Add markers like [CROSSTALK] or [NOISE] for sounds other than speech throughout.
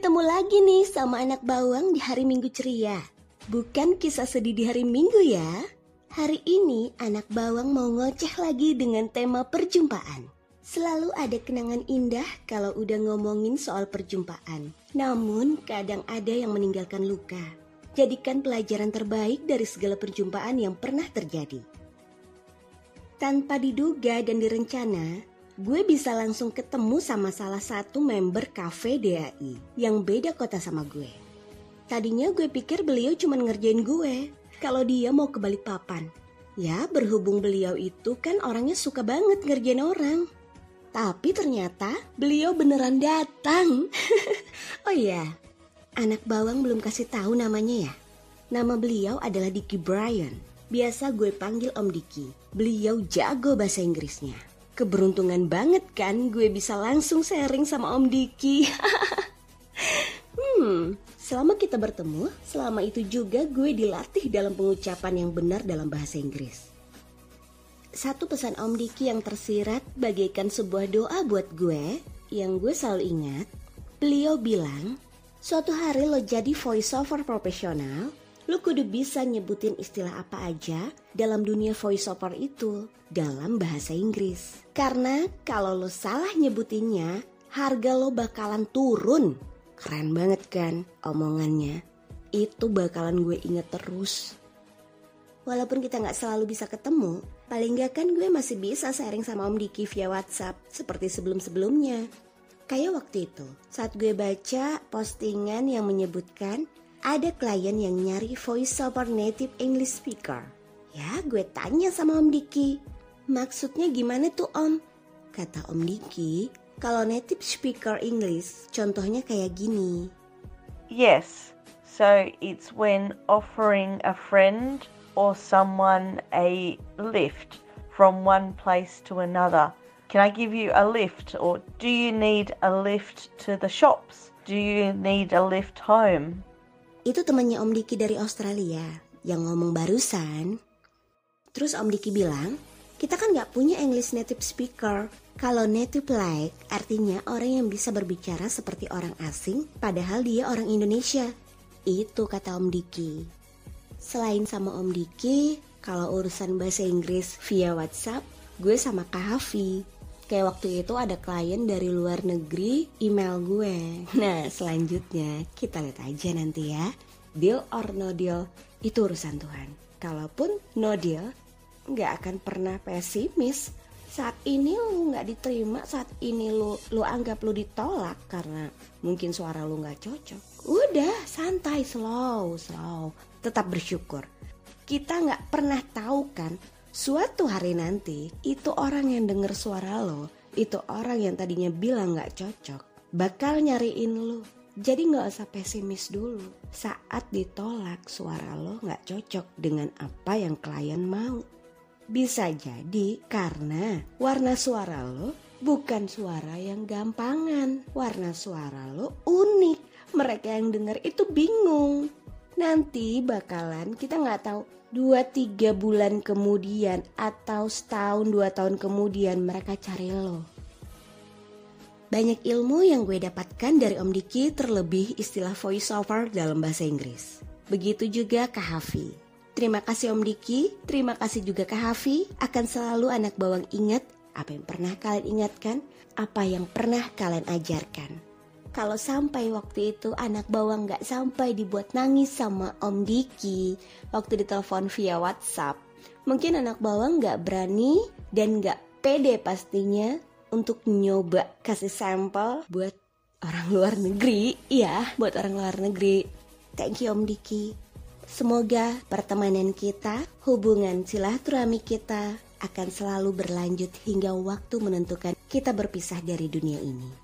Ketemu lagi nih sama anak bawang di hari Minggu ceria. Bukan kisah sedih di hari Minggu ya. Hari ini anak bawang mau ngoceh lagi dengan tema perjumpaan. Selalu ada kenangan indah kalau udah ngomongin soal perjumpaan. Namun kadang ada yang meninggalkan luka. Jadikan pelajaran terbaik dari segala perjumpaan yang pernah terjadi. Tanpa diduga dan direncana, gue bisa langsung ketemu sama salah satu member cafe DAI yang beda kota sama gue. Tadinya gue pikir beliau cuma ngerjain gue kalau dia mau ke papan. Ya berhubung beliau itu kan orangnya suka banget ngerjain orang. Tapi ternyata beliau beneran datang. [LAUGHS] oh iya, anak bawang belum kasih tahu namanya ya. Nama beliau adalah Dicky Bryan. Biasa gue panggil Om Dicky. Beliau jago bahasa Inggrisnya. Keberuntungan banget kan gue bisa langsung sharing sama Om Dicky. [LAUGHS] hmm, selama kita bertemu, selama itu juga gue dilatih dalam pengucapan yang benar dalam bahasa Inggris. Satu pesan Om Diki yang tersirat bagaikan sebuah doa buat gue yang gue selalu ingat. Beliau bilang, suatu hari lo jadi voiceover profesional, lo kudu bisa nyebutin istilah apa aja dalam dunia voiceover itu dalam bahasa Inggris. Karena kalau lo salah nyebutinnya, harga lo bakalan turun. Keren banget kan omongannya. Itu bakalan gue inget terus. Walaupun kita nggak selalu bisa ketemu, paling nggak kan gue masih bisa sharing sama Om Diki via WhatsApp seperti sebelum-sebelumnya. Kayak waktu itu, saat gue baca postingan yang menyebutkan ada klien yang nyari voiceover native English speaker. Ya, gue tanya sama Om Diki, maksudnya gimana tuh Om? Kata Om Diki, kalau native speaker English, contohnya kayak gini. Yes, so it's when offering a friend or someone a lift from one place to another. Can I give you a lift or do you need a lift to the shops? Do you need a lift home? Itu temannya Om Diki dari Australia yang ngomong barusan. Terus Om Diki bilang, kita kan nggak punya English native speaker. Kalau native like artinya orang yang bisa berbicara seperti orang asing padahal dia orang Indonesia. Itu kata Om Diki. Selain sama Om Diki, kalau urusan bahasa Inggris via WhatsApp, gue sama Kak Hafi. Kayak waktu itu ada klien dari luar negeri email gue. Nah selanjutnya kita lihat aja nanti ya. Deal or no deal itu urusan Tuhan. Kalaupun no deal, nggak akan pernah pesimis. Saat ini lu nggak diterima, saat ini lu lu anggap lu ditolak karena mungkin suara lu nggak cocok. Udah santai, slow, slow tetap bersyukur. Kita nggak pernah tahu kan, suatu hari nanti itu orang yang denger suara lo, itu orang yang tadinya bilang nggak cocok, bakal nyariin lo. Jadi nggak usah pesimis dulu. Saat ditolak suara lo nggak cocok dengan apa yang klien mau. Bisa jadi karena warna suara lo bukan suara yang gampangan. Warna suara lo unik. Mereka yang denger itu bingung nanti bakalan kita nggak tahu dua tiga bulan kemudian atau setahun dua tahun kemudian mereka cari lo. Banyak ilmu yang gue dapatkan dari Om Diki terlebih istilah voiceover dalam bahasa Inggris. Begitu juga Kak Hafi. Terima kasih Om Diki, terima kasih juga Kak Hafi. Akan selalu anak bawang ingat apa yang pernah kalian ingatkan, apa yang pernah kalian ajarkan. Kalau sampai waktu itu anak bawang gak sampai dibuat nangis sama Om Diki waktu ditelepon via WhatsApp, mungkin anak bawang gak berani dan gak pede pastinya untuk nyoba kasih sampel buat orang luar negeri. Iya, buat orang luar negeri. Thank you Om Diki. Semoga pertemanan kita, hubungan silaturahmi kita akan selalu berlanjut hingga waktu menentukan kita berpisah dari dunia ini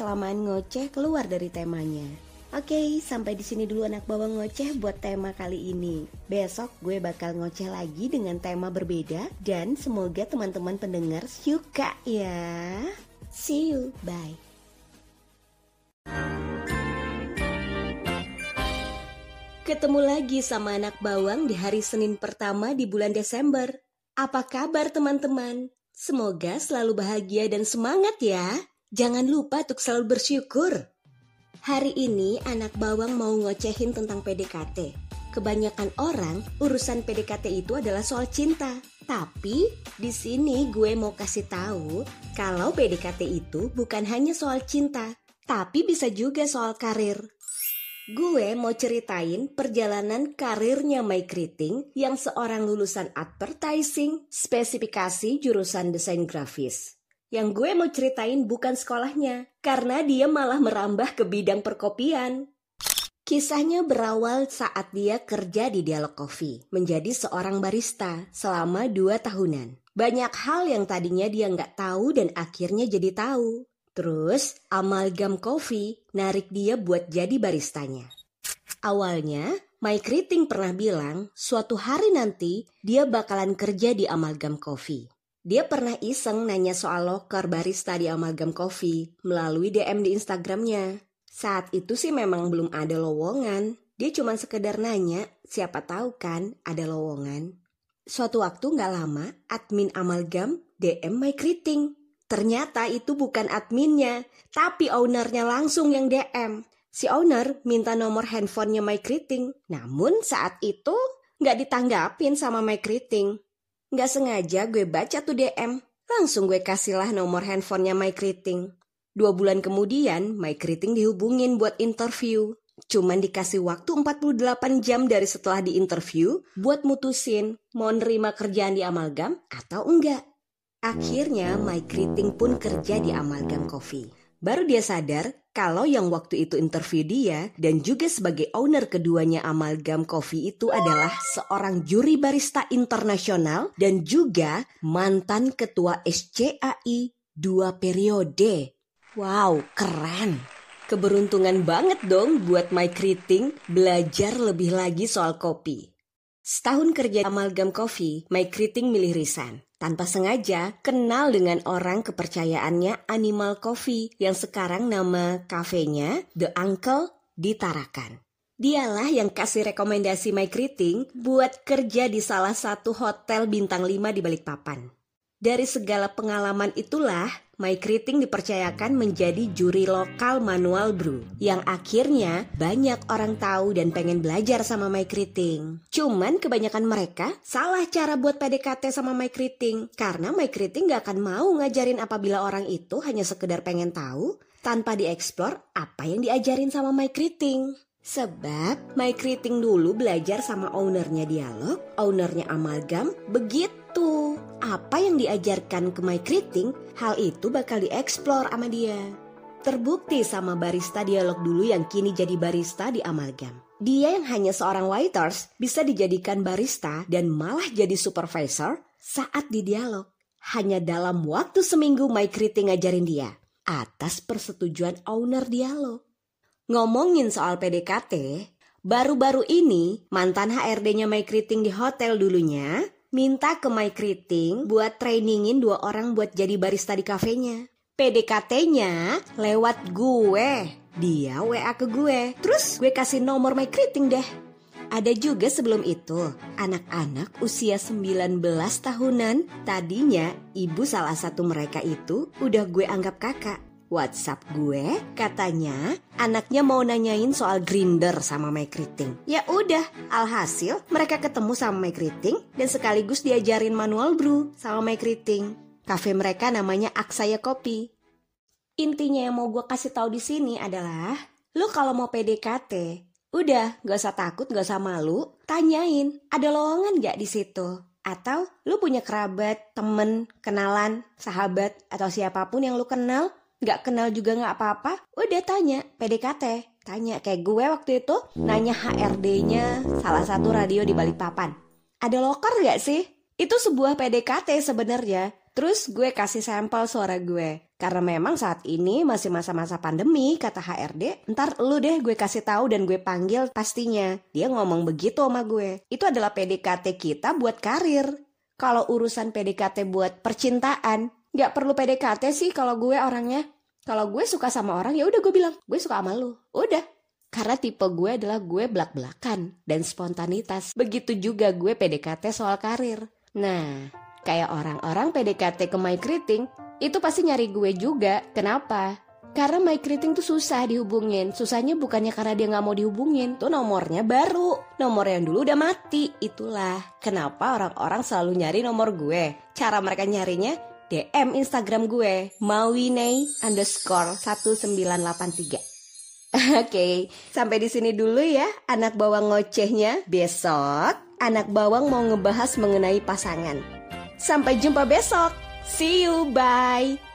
kelamaan ngoceh keluar dari temanya. Oke, sampai di sini dulu anak bawang ngoceh buat tema kali ini. Besok gue bakal ngoceh lagi dengan tema berbeda dan semoga teman-teman pendengar suka ya. See you, bye. Ketemu lagi sama anak bawang di hari Senin pertama di bulan Desember. Apa kabar teman-teman? Semoga selalu bahagia dan semangat ya. Jangan lupa untuk selalu bersyukur. Hari ini anak bawang mau ngocehin tentang PDKT. Kebanyakan orang urusan PDKT itu adalah soal cinta. Tapi di sini gue mau kasih tahu kalau PDKT itu bukan hanya soal cinta, tapi bisa juga soal karir. Gue mau ceritain perjalanan karirnya Mike Riting yang seorang lulusan advertising, spesifikasi jurusan desain grafis. Yang gue mau ceritain bukan sekolahnya, karena dia malah merambah ke bidang perkopian. Kisahnya berawal saat dia kerja di Dialog Coffee, menjadi seorang barista selama dua tahunan. Banyak hal yang tadinya dia nggak tahu dan akhirnya jadi tahu. Terus, Amalgam Coffee narik dia buat jadi baristanya. Awalnya, Mike Riting pernah bilang suatu hari nanti dia bakalan kerja di Amalgam Coffee. Dia pernah iseng nanya soal loker barista di Amalgam Coffee melalui DM di Instagramnya. Saat itu sih memang belum ada lowongan. Dia cuma sekedar nanya, siapa tahu kan ada lowongan. Suatu waktu nggak lama, admin Amalgam DM Mike Riting. Ternyata itu bukan adminnya, tapi ownernya langsung yang DM. Si owner minta nomor handphonenya Mike Riting. Namun saat itu nggak ditanggapin sama Mike Riting. Nggak sengaja gue baca tuh DM. Langsung gue kasihlah nomor handphonenya Mike Riting. Dua bulan kemudian, Mike Riting dihubungin buat interview. Cuman dikasih waktu 48 jam dari setelah diinterview buat mutusin mau nerima kerjaan di Amalgam atau enggak. Akhirnya Mike Riting pun kerja di Amalgam Coffee. Baru dia sadar kalau yang waktu itu interview dia dan juga sebagai owner keduanya Amalgam Coffee itu adalah seorang juri barista internasional dan juga mantan ketua SCAI dua periode. Wow, keren. Keberuntungan banget dong buat Mike Riting belajar lebih lagi soal kopi. Setahun kerja Amalgam Coffee, Mike Riting milih resign. Tanpa sengaja kenal dengan orang kepercayaannya Animal Coffee yang sekarang nama kafenya The Uncle di Tarakan. Dialah yang kasih rekomendasi Mike Riting buat kerja di salah satu hotel bintang 5 di Balikpapan. Dari segala pengalaman itulah, Mike Riting dipercayakan menjadi juri lokal manual brew yang akhirnya banyak orang tahu dan pengen belajar sama Mike Riting. Cuman kebanyakan mereka salah cara buat PDKT sama Mike Riting karena Mike Riting gak akan mau ngajarin apabila orang itu hanya sekedar pengen tahu tanpa dieksplor apa yang diajarin sama Mike Riting. Sebab Mike Riting dulu belajar sama ownernya Dialog, ownernya Amalgam, begitu. Apa yang diajarkan ke Mike Riting, hal itu bakal dieksplor sama dia. Terbukti sama barista Dialog dulu yang kini jadi barista di Amalgam. Dia yang hanya seorang waiters bisa dijadikan barista dan malah jadi supervisor saat di Dialog. Hanya dalam waktu seminggu Mike Riting ngajarin dia atas persetujuan owner Dialog. Ngomongin soal PDKT, baru-baru ini mantan HRD-nya Mike Riting di hotel dulunya minta ke Mike Riting buat trainingin dua orang buat jadi barista di kafenya. PDKT-nya lewat gue. Dia WA ke gue. Terus gue kasih nomor Mike Riting deh. Ada juga sebelum itu, anak-anak usia 19 tahunan, tadinya ibu salah satu mereka itu udah gue anggap kakak. WhatsApp gue katanya anaknya mau nanyain soal grinder sama Riting. Ya udah, alhasil mereka ketemu sama Riting dan sekaligus diajarin manual brew sama Riting. Cafe mereka namanya Aksaya Kopi. Intinya yang mau gue kasih tahu di sini adalah, lu kalau mau PDKT, udah gak usah takut, gak usah malu, tanyain ada lowongan gak di situ. Atau lu punya kerabat, temen, kenalan, sahabat, atau siapa pun yang lu kenal nggak kenal juga nggak apa-apa, udah tanya PDKT. Tanya kayak gue waktu itu nanya HRD-nya salah satu radio di Balikpapan. Ada loker nggak sih? Itu sebuah PDKT sebenarnya. Terus gue kasih sampel suara gue. Karena memang saat ini masih masa-masa pandemi, kata HRD. Ntar lu deh gue kasih tahu dan gue panggil pastinya. Dia ngomong begitu sama gue. Itu adalah PDKT kita buat karir. Kalau urusan PDKT buat percintaan, nggak perlu PDKT sih kalau gue orangnya. Kalau gue suka sama orang ya udah gue bilang gue suka sama lu. Udah. Karena tipe gue adalah gue belak-belakan dan spontanitas. Begitu juga gue PDKT soal karir. Nah, kayak orang-orang PDKT ke My itu pasti nyari gue juga. Kenapa? Karena Kriting tuh susah dihubungin. Susahnya bukannya karena dia nggak mau dihubungin. Tuh nomornya baru. Nomor yang dulu udah mati. Itulah kenapa orang-orang selalu nyari nomor gue. Cara mereka nyarinya DM Instagram gue. Mawinei underscore 1983. [LAUGHS] Oke, okay, sampai di sini dulu ya anak bawang ngocehnya. Besok anak bawang mau ngebahas mengenai pasangan. Sampai jumpa besok. See you, bye.